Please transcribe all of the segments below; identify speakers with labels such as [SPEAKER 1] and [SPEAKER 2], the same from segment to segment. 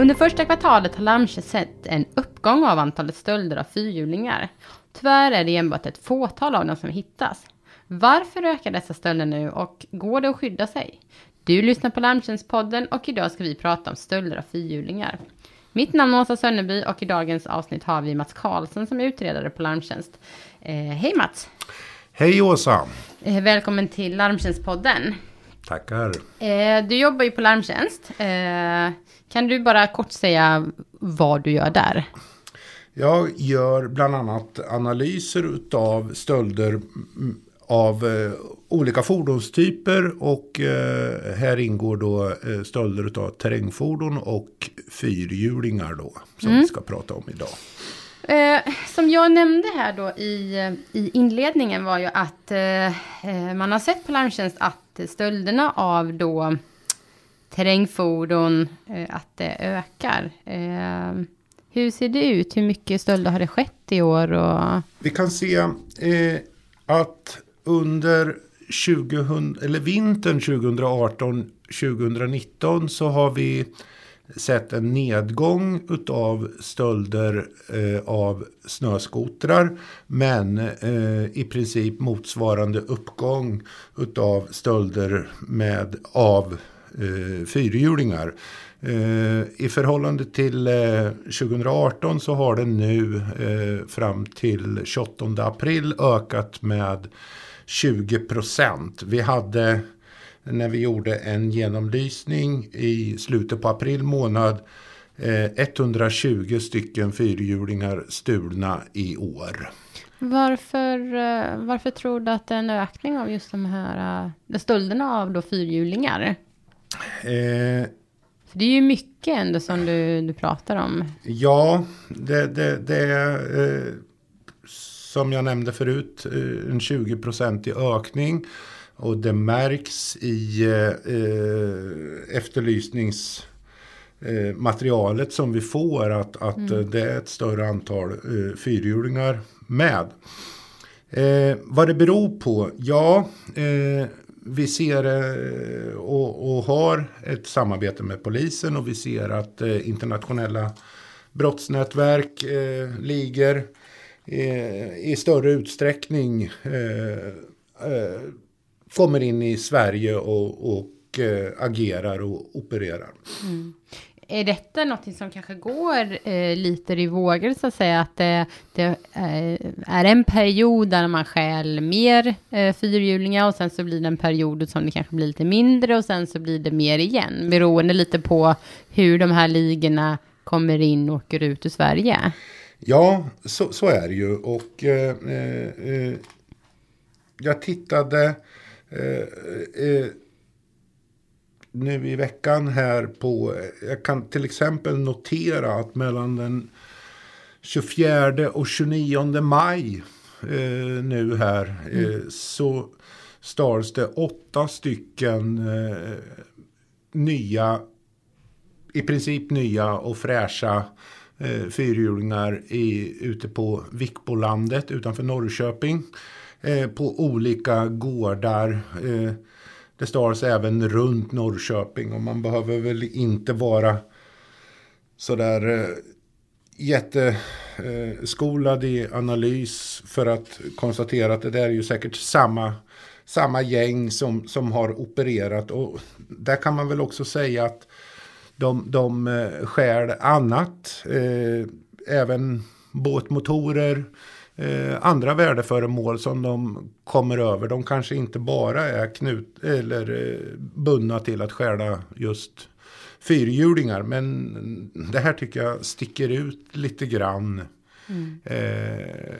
[SPEAKER 1] Under första kvartalet har Larmtjänst sett en uppgång av antalet stölder av fyrhjulingar. Tyvärr är det enbart ett fåtal av dem som hittas. Varför ökar dessa stölder nu och går det att skydda sig? Du lyssnar på Larmtjänstpodden och idag ska vi prata om stölder av fyrhjulingar. Mitt namn är Åsa Sönneby och i dagens avsnitt har vi Mats Karlsson som är utredare på Larmtjänst. Eh, hej Mats!
[SPEAKER 2] Hej Åsa!
[SPEAKER 1] Eh, välkommen till Larmtjänstpodden.
[SPEAKER 2] Tackar.
[SPEAKER 1] Eh, du jobbar ju på Larmtjänst. Eh, kan du bara kort säga vad du gör där?
[SPEAKER 2] Jag gör bland annat analyser av stölder av eh, olika fordonstyper och eh, här ingår då eh, stölder av terrängfordon och fyrhjulingar då som mm. vi ska prata om idag.
[SPEAKER 1] Eh, som jag nämnde här då i, i inledningen var ju att eh, eh, man har sett på Larmtjänst att stölderna av då terrängfordon, eh, att det ökar. Eh, hur ser det ut? Hur mycket stölder har det skett i år? Och...
[SPEAKER 2] Vi kan se eh, att under 2000, eller vintern 2018-2019 så har vi sett en nedgång av stölder eh, av snöskotrar. Men eh, i princip motsvarande uppgång av stölder med, av eh, fyrhjulingar. Eh, I förhållande till eh, 2018 så har den nu eh, fram till 28 april ökat med 20 procent. Vi hade när vi gjorde en genomlysning i slutet på april månad 120 eh, stycken fyrhjulingar stulna i år.
[SPEAKER 1] Varför, eh, varför tror du att det är en ökning av just de här uh, stölderna av då fyrhjulingar? Eh, För det är ju mycket ändå som du, du pratar om.
[SPEAKER 2] Ja, det, det, det är eh, som jag nämnde förut en 20-procentig ökning. Och det märks i eh, efterlysningsmaterialet som vi får att, att mm. det är ett större antal eh, fyrhjulingar med. Eh, vad det beror på? Ja, eh, vi ser eh, och, och, har ett samarbete med polisen och vi ser att eh, internationella brottsnätverk, eh, ligor eh, i större utsträckning kommer in i Sverige och, och äh, agerar och opererar. Mm.
[SPEAKER 1] Är detta något som kanske går eh, lite i vågor så att säga? Att det, det eh, är en period där man stjäl mer eh, fyrhjulingar och sen så blir det en period som det kanske blir lite mindre och sen så blir det mer igen. Beroende lite på hur de här ligorna kommer in och åker ut ur Sverige.
[SPEAKER 2] Ja, så, så är det ju. Och eh, eh, jag tittade Eh, eh, nu i veckan här på, jag kan till exempel notera att mellan den 24 och 29 maj eh, nu här mm. så stals det åtta stycken nya, i princip nya och fräscha eh, fyrhjulingar i, ute på Vikbolandet utanför Norrköping. Eh, på olika gårdar. Eh, det stars även runt Norrköping och man behöver väl inte vara sådär eh, jätteskolad eh, i analys för att konstatera att det där är ju säkert samma, samma gäng som, som har opererat. Och där kan man väl också säga att de, de skär annat, eh, även båtmotorer, eh, andra värdeföremål som de kommer över. De kanske inte bara är knut eller eh, bundna till att stjäla just fyrhjulingar. Men det här tycker jag sticker ut lite grann. Mm. Eh,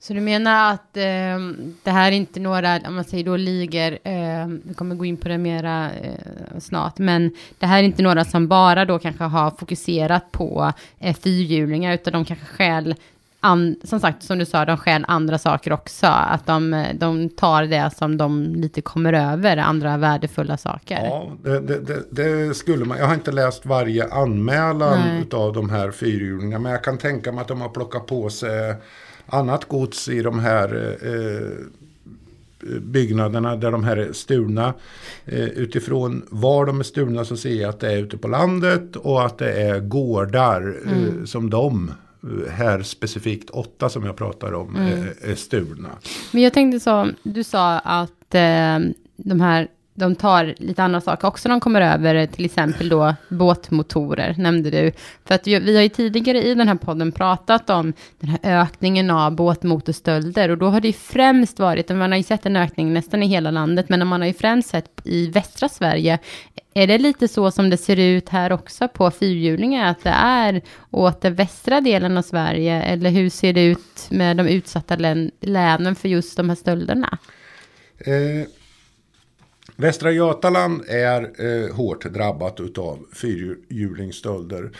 [SPEAKER 1] så du menar att eh, det här är inte några, om man säger då ligor, eh, vi kommer gå in på det mera eh, snart, men det här är inte några som bara då kanske har fokuserat på eh, fyrhjulingar, utan de kanske skäl an, som sagt, som du sa, de stjäl andra saker också. Att de, de tar det som de lite kommer över, andra värdefulla saker.
[SPEAKER 2] Ja, det, det, det skulle man. Jag har inte läst varje anmälan Nej. av de här fyrhjulingarna. Men jag kan tänka mig att de har plockat på sig annat gods i de här eh, byggnaderna där de här är stulna. Eh, utifrån var de är stulna så ser jag att det är ute på landet och att det är gårdar mm. som de här specifikt åtta som jag pratar om mm. är, är stulna.
[SPEAKER 1] Men jag tänkte så, du sa att eh, de här de tar lite andra saker också. De kommer över till exempel då båtmotorer, nämnde du. För att vi har ju tidigare i den här podden pratat om den här ökningen av båtmotorstölder. Och då har det ju främst varit, man har ju sett en ökning nästan i hela landet, men man har ju främst sett i västra Sverige. Är det lite så som det ser ut här också på fyrhjulingar, att det är åt den västra delen av Sverige? Eller hur ser det ut med de utsatta länen för just de här stölderna?
[SPEAKER 2] Eh Västra Götaland är eh, hårt drabbat av fyrhjulingsstölder.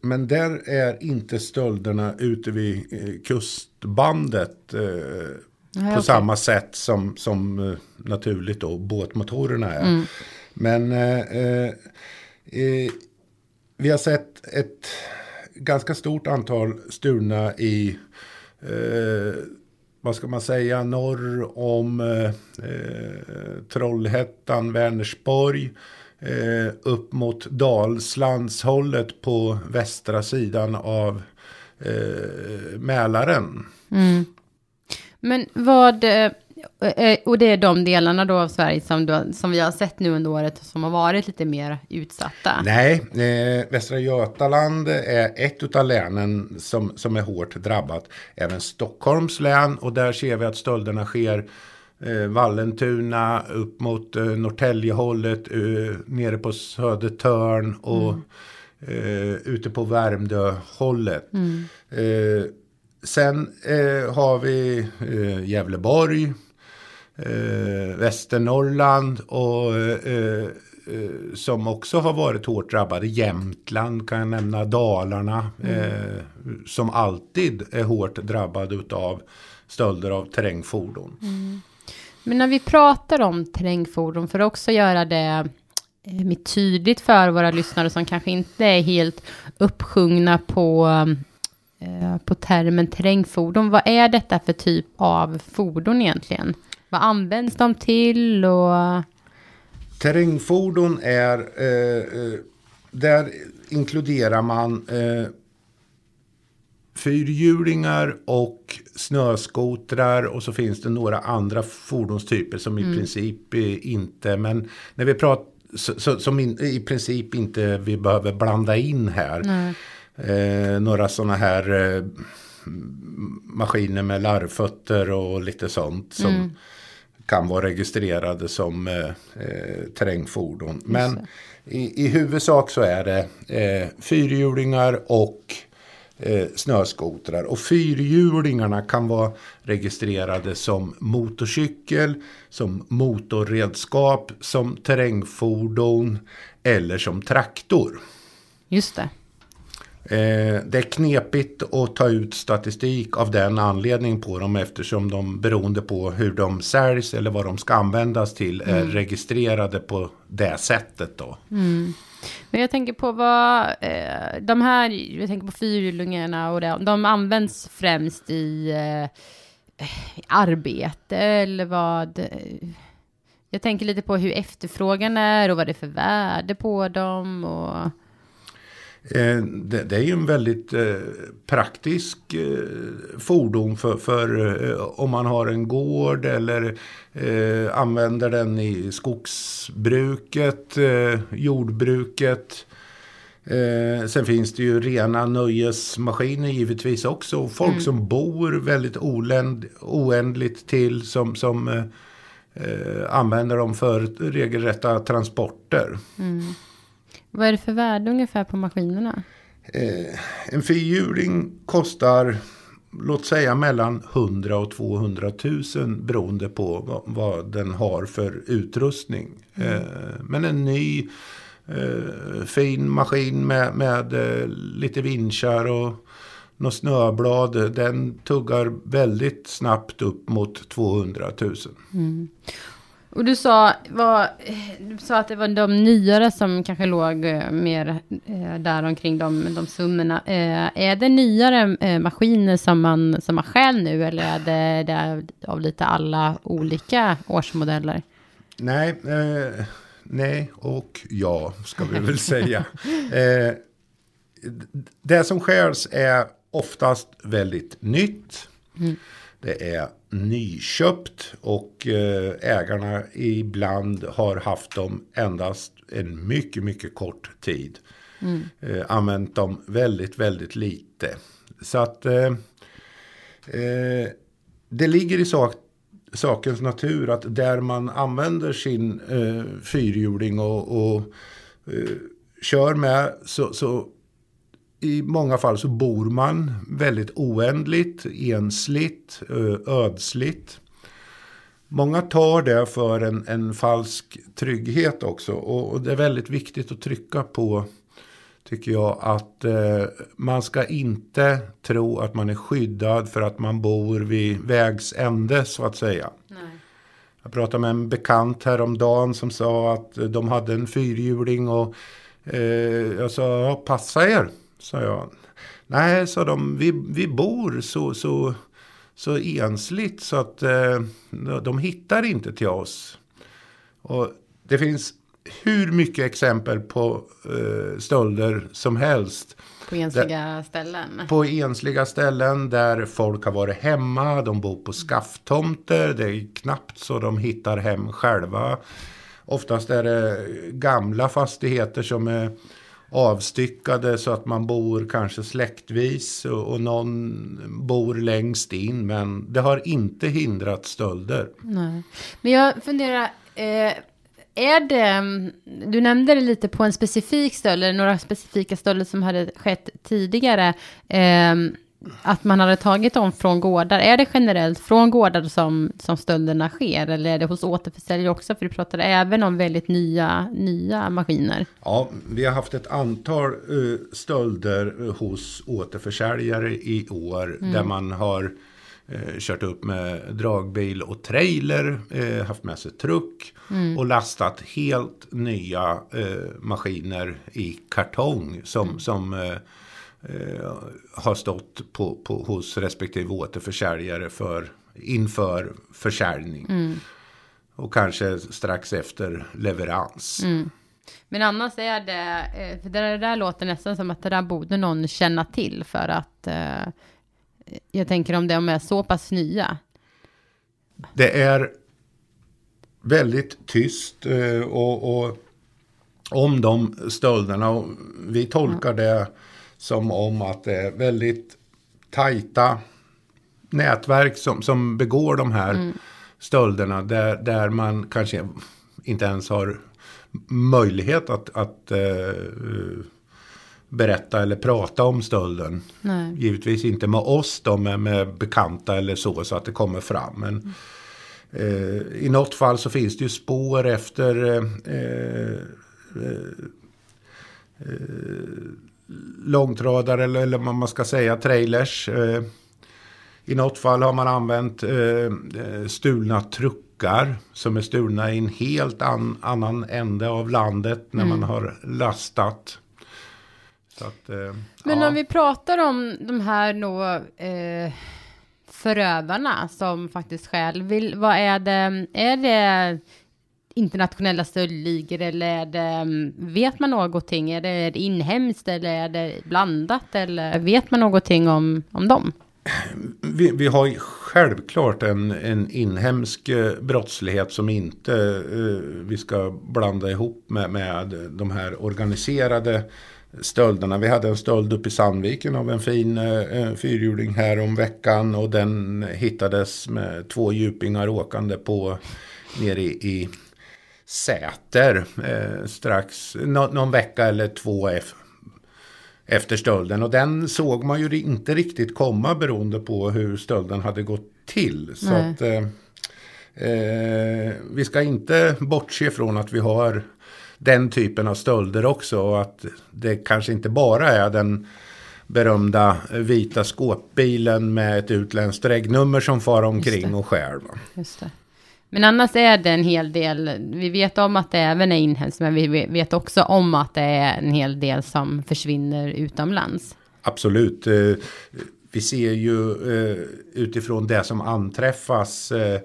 [SPEAKER 2] Men där är inte stölderna ute vid eh, kustbandet eh, på samma sätt som, som eh, naturligt då båtmotorerna är. Mm. Men eh, eh, eh, vi har sett ett ganska stort antal stulna i eh, vad ska man säga, norr om eh, eh, Trollhättan, Vänersborg. Eh, upp mot Dalslandshållet på västra sidan av eh, Mälaren.
[SPEAKER 1] Mm. Men vad, och det är de delarna då av Sverige som, då, som vi har sett nu under året som har varit lite mer utsatta?
[SPEAKER 2] Nej, eh, Västra Götaland är ett av länen som, som är hårt drabbat. Även Stockholms län och där ser vi att stölderna sker eh, Vallentuna upp mot eh, Norrtäljehållet, eh, nere på Södertörn och mm. eh, ute på Värmdöhållet. Mm. Eh, sen eh, har vi eh, Gävleborg, eh, Västernorrland och eh, eh, som också har varit hårt drabbade. Jämtland kan jag nämna, Dalarna mm. eh, som alltid är hårt drabbade av stölder av terrängfordon. Mm.
[SPEAKER 1] Men när vi pratar om terrängfordon för att också göra det eh, tydligt för våra lyssnare som kanske inte är helt uppsjungna på, på termen terrängfordon. Vad är detta för typ av fordon egentligen? Vad används de till? Och...
[SPEAKER 2] Terrängfordon är, eh, eh, där inkluderar man eh, fyrhjulingar och snöskotrar och så finns det några andra fordonstyper som i mm. princip inte, men när vi pratar som in, i princip inte vi behöver blanda in här. Eh, några sådana här eh, maskiner med larvfötter och lite sånt som mm kan vara registrerade som eh, eh, terrängfordon. Men i, i huvudsak så är det eh, fyrhjulingar och eh, snöskotrar. Och fyrhjulingarna kan vara registrerade som motorcykel, som motorredskap, som terrängfordon eller som traktor.
[SPEAKER 1] Just det.
[SPEAKER 2] Eh, det är knepigt att ta ut statistik av den anledningen på dem eftersom de beroende på hur de säljs eller vad de ska användas till är mm. registrerade på det sättet då.
[SPEAKER 1] Mm. Men jag tänker på vad, eh, de här, jag tänker på fyrhjulingarna och det, de används främst i eh, arbete eller vad? Jag tänker lite på hur efterfrågan är och vad det är för värde på dem och
[SPEAKER 2] Eh, det, är ju en väldigt eh, praktisk eh, fordon för, för om man har en gård eller använder den i skogsbruket, jordbruket. sen finns det ju rena nöjesmaskiner givetvis också. Folk mm. som bor väldigt oländ, oändligt till som, som använder dem för regelrätta transporter.
[SPEAKER 1] Mm. Vad är det för värde ungefär på maskinerna?
[SPEAKER 2] Eh, en fyrhjuling kostar låt säga mellan 100 och 200 000 beroende på vad, vad den har för utrustning. Mm. Eh, men en ny eh, fin maskin med, med eh, lite vinschar och något snöblad. Den tuggar väldigt snabbt upp mot 200 000. Mm.
[SPEAKER 1] Och du sa, var, du sa att det var de nyare som kanske låg eh, mer eh, där omkring de, de summorna. Eh, är det nyare eh, maskiner som man, som man stjäl nu eller är det, det är av lite alla olika årsmodeller?
[SPEAKER 2] Nej, eh, nej och ja, ska vi väl säga. Eh, det som skärs är oftast väldigt nytt.
[SPEAKER 1] Mm.
[SPEAKER 2] Det är nyköpt och eh, ägarna ibland har haft dem endast en mycket, mycket kort tid.
[SPEAKER 1] Mm.
[SPEAKER 2] Eh, använt dem väldigt, väldigt lite. Så att eh, eh, det ligger i sak, sakens natur att där man använder sin eh, fyrhjuling och, och eh, kör med så, så i många fall så bor man väldigt oändligt, ensligt, ödsligt. Många tar det för en, en falsk trygghet också. Och, och, det är väldigt viktigt att trycka på, tycker jag, att eh, man ska inte tro att man är skyddad för att man bor vid vägs ände, så att säga.
[SPEAKER 1] Nej.
[SPEAKER 2] Jag pratade med en bekant häromdagen som sa att de hade en fyrhjuling och eh, jag sa, passa er sa jag. Nej, sa de, vi, vi bor så, så, så ensligt så att eh, de hittar inte till oss. Och det finns hur mycket exempel på eh, stölder som helst.
[SPEAKER 1] På ensliga ställen?
[SPEAKER 2] På ensliga ställen där folk har varit hemma, de bor på skafftomter, det är knappt så de hittar hem själva. Oftast är det gamla fastigheter som är avstyckade så att man bor kanske släktvis och, och någon bor längst in. Men det har inte hindrat stölder.
[SPEAKER 1] Nej. Men jag funderar, eh, är det, du nämnde det lite på en specifik stöld, eller några specifika stölder som hade skett tidigare. Eh, att man hade tagit dem från gårdar. Är det generellt från gårdar som, som stölderna sker? Eller är det hos återförsäljare också? För du pratade även om väldigt nya, nya maskiner.
[SPEAKER 2] Ja, vi har haft ett antal uh, stölder hos återförsäljare i år. Mm. Där man har uh, kört upp med dragbil och trailer. Haft med sig truck. Mm. Och lastat helt nya maskiner i kartong. Som, mm. som eh, har stått på, på, hos respektive återförsäljare för, inför försäljning.
[SPEAKER 1] Mm.
[SPEAKER 2] Och kanske strax efter leverans.
[SPEAKER 1] Mm. Men annars är det, eh, för det där låter nästan som att det där borde någon känna till för att eh, jag tänker om de är så pass nya.
[SPEAKER 2] Det är väldigt tyst eh, och, och om de stölderna. Och vi tolkar det som om att det är väldigt tajta nätverk som, som begår de här mm. stölderna. Där, där man kanske inte ens har möjlighet att, att uh, berätta eller prata om stölden.
[SPEAKER 1] Nej.
[SPEAKER 2] Givetvis inte med oss då, med, med bekanta eller så, så att det kommer fram. Men mm. uh, i något fall så finns det ju spår efter uh, långtradare eller, eller vad man ska säga, trailers. Eh, I något fall har man använt eh, eh, stulna truckar som är stulna i en helt an, annan ände av landet när mm. man har lastat. Att, eh,
[SPEAKER 1] Men ja. om vi pratar om de här då, eh, förövarna som faktiskt själv vad är det, är det internationella stöldligor eller är det, mm, vet man någonting? Är det, är det inhemskt eller är det blandat eller vet man någonting om, om dem?
[SPEAKER 2] Vi, vi har självklart en, en inhemsk eh, brottslighet som inte uh, vi ska blanda ihop med, med de här organiserade stölderna. Vi hade en stöld uppe i Sandviken av en fin uh, fyrhjuling här om veckan och den hittades med två djupingar åkande på nere i, i Säter eh, strax, no, någon vecka eller två efter stölden. Och den såg man ju inte riktigt komma beroende på hur stölden hade gått till. Så att, eh, eh, vi ska inte bortse från att vi har den typen av stölder också. Och att det kanske inte bara är den berömda vita skåpbilen med ett utländskt regnummer som far omkring och stjäl.
[SPEAKER 1] Men annars är det en hel del, vi vet om att det även är inhemskt, men vi vet också om att det är en hel del som försvinner utomlands.
[SPEAKER 2] Absolut. Eh, vi ser ju eh, utifrån det som anträffas. Eh,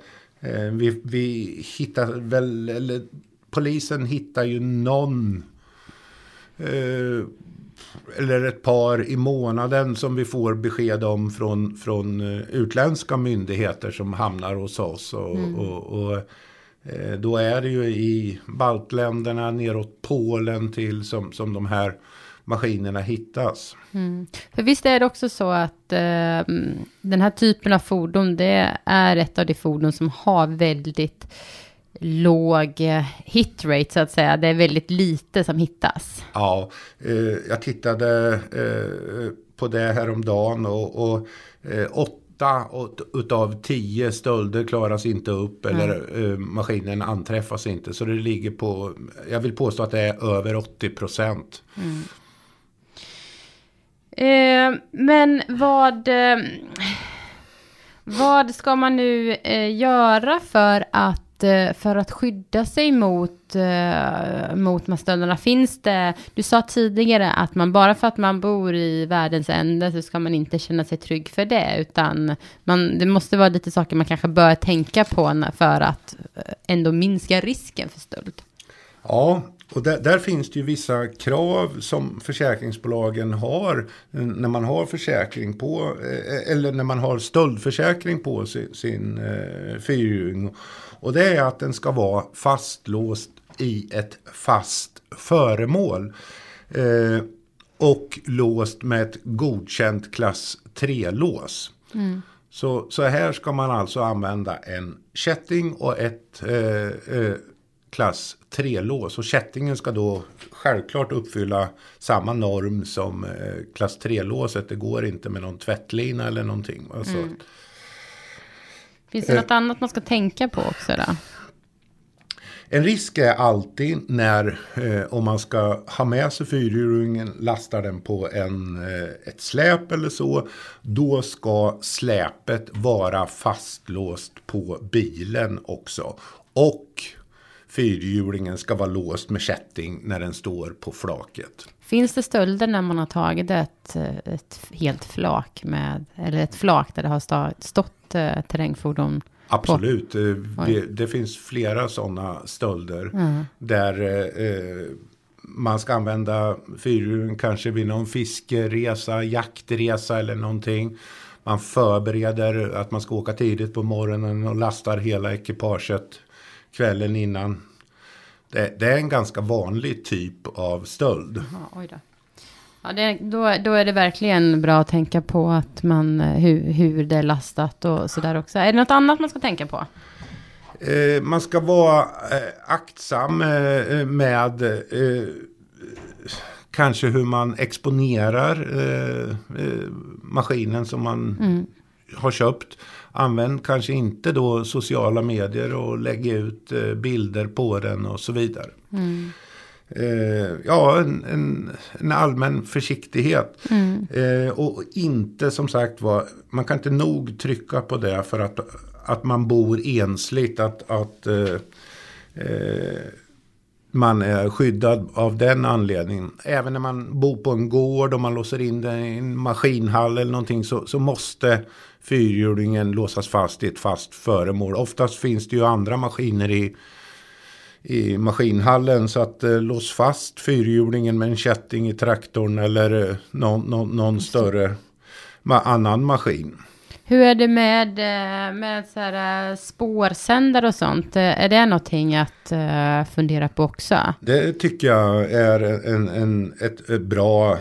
[SPEAKER 2] vi, vi hittar väl, eller polisen hittar ju någon eller ett par i månaden som vi får besked om från, från utländska myndigheter som hamnar hos oss. Och, mm. och, och då är det ju i baltländerna neråt Polen till som, som de här maskinerna hittas.
[SPEAKER 1] Mm. För visst är det också så att eh, den här typen av fordon, det är ett av de fordon som har väldigt låg eh, hitrate så att säga. Det är väldigt lite som hittas.
[SPEAKER 2] Ja, eh, jag tittade eh, på det häromdagen och, och åtta utav tio stölder klaras inte upp mm. eller maskinen anträffas inte. Så det ligger på, jag vill påstå att det är över 80 procent. Mm.
[SPEAKER 1] Eh, men vad, eh, vad ska man nu eh, göra för att, Eh, för att skydda sig mot, eh, mot de här stölderna? Finns det, du sa tidigare att man bara för att man bor i världens ände så ska man inte känna sig trygg för det, utan man, det måste vara lite saker man kanske bör tänka på för att eh, ändå minska risken för stöld.
[SPEAKER 2] Ja, och där, där, finns det ju vissa krav som försäkringsbolagen har när man har försäkring på eh, eller när man har stöldförsäkring på sin, sin eh, fyrhjuling. Och det är att den ska vara fastlåst i ett fast föremål. Eh, och låst med ett godkänt klass 3-lås. Mm. Så, så här ska man alltså använda en kätting och ett eh, eh klass 3-lås. Och kättingen ska då självklart uppfylla samma norm som eh, klass 3-låset. Det går inte med någon tvättlina eller någonting. Alltså, mm.
[SPEAKER 1] Finns det eh, något annat man ska tänka på också då?
[SPEAKER 2] En risk är alltid när eh, om man ska ha med sig fyrhjulingen, lastar den på en, eh, ett släp eller så. Då ska släpet vara fastlåst på bilen också. Och fyrhjulingen ska vara låst med kätting när den står på flaket.
[SPEAKER 1] Finns det stölder när man har tagit ett, ett helt flak med, eller ett flak där det har stått eh, terrängfordon?
[SPEAKER 2] Absolut? Eh, det finns flera sådana stölder mm. där eh, man ska använda fyrhjuling kanske vid någon fiskeresa, jaktresa eller någonting. Man förbereder att man ska åka tidigt på morgonen och lastar hela ekipaget kvällen innan. Det, det är en ganska vanlig typ av stöld.
[SPEAKER 1] Aha. Ja, det, då, då är det verkligen bra att tänka på att man, eh, hur, hur det är lastat och sådär också. Är det något annat man ska tänka på?
[SPEAKER 2] Eh, man ska vara eh, aktsam eh, med eh, kanske hur man exponerar eh, maskinen som man mm. Har köpt. Använd kanske inte då sociala medier och lägg ut eh, bilder på den och så vidare. Mm. Eh, ja, en, en, en, allmän försiktighet. Mm. Eh, och inte som sagt var, man kan inte nog trycka på det för att, att man bor ensligt. Att, att eh, eh, man är skyddad av den anledningen. Även när man bor på en gård och man låser in den i en maskinhall eller någonting så, så måste fyrhjulingen låsas fast i ett fast föremål. Oftast finns det ju andra maskiner i, i maskinhallen så att eh, lås fast fyrhjulingen med en kätting i traktorn eller eh, någon, någon, någon större ma annan maskin.
[SPEAKER 1] Hur är det med, eh, med så här, eh, spårsändare och sånt? Är det någonting att fundera på också?
[SPEAKER 2] Det tycker jag är en, en, ett, bra eh,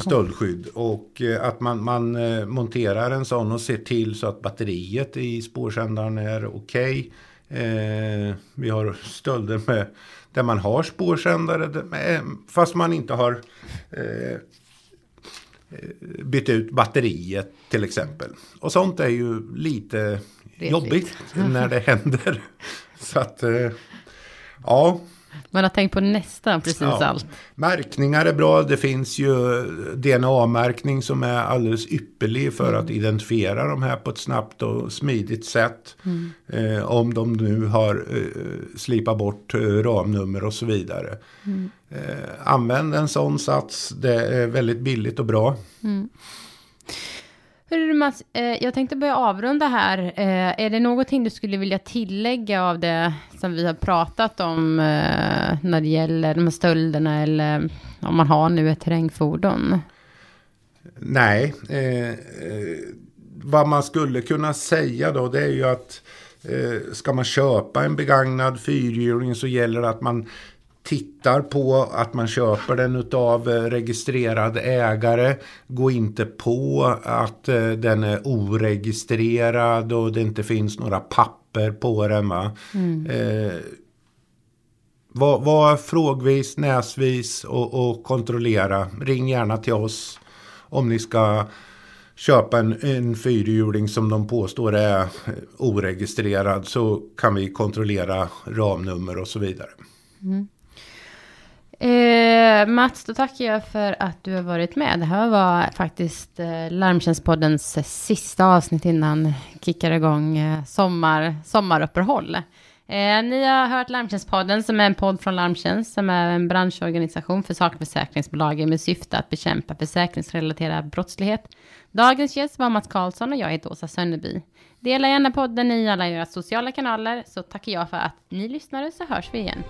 [SPEAKER 2] stöldskydd. Och eh, att man, man eh, monterar en sån och ser till så att batteriet i spårsändaren är okej. Okay. Eh, vi har stölder med, där man har spårsändare fast man inte har eh, bytt ut batteriet till exempel. Och sånt är ju lite Retligt. jobbigt när det händer. Så att, eh, ja.
[SPEAKER 1] Man har tänkt på nästan precis
[SPEAKER 2] Ja.
[SPEAKER 1] allt.
[SPEAKER 2] Märkningar är bra. Det finns ju DNA-märkning som är alldeles ypperlig för att identifiera de här på ett snabbt och smidigt sätt. Eh, om de nu har eh, slipat bort eh, ramnummer och så vidare. Eh, använd en sån sats. Det är väldigt billigt och bra.
[SPEAKER 1] Hörru Mats, eh, jag tänkte börja avrunda här. Eh, är det någonting du skulle vilja tillägga av det som vi har pratat om eh, när det gäller de här stölderna eller om man har nu ett terrängfordon?
[SPEAKER 2] Nej, eh, eh, vad man skulle kunna säga då det är ju att eh, ska man köpa en begagnad fyrhjuling så gäller det att man tittar på att man köper den av registrerad ägare. Gå inte på att eh, den är oregistrerad och det inte finns några papper på den. Va? Eh, var, var frågvis, näsvis och, och kontrollera. Ring gärna till oss om ni ska köpa en, en fyrhjuling som de påstår är eh, oregistrerad så kan vi kontrollera ramnummer och så vidare.
[SPEAKER 1] Eh, Mats, då tackar jag för att du har varit med. Det här var faktiskt eh, Larmtjänstpoddens sista avsnitt innan kickar igång eh, sommar, sommaruppehåll. Eh, ni har hört Larmtjänstpodden som är en podd från Larmtjänst som är en branschorganisation för sakförsäkringsbolagen med syfte att bekämpa försäkringsrelaterad brottslighet. Dagens gäst var Mats Karlsson och jag heter Åsa Sönneby. Dela gärna podden i alla era sociala kanaler så tackar jag för att ni lyssnade så hörs vi igen.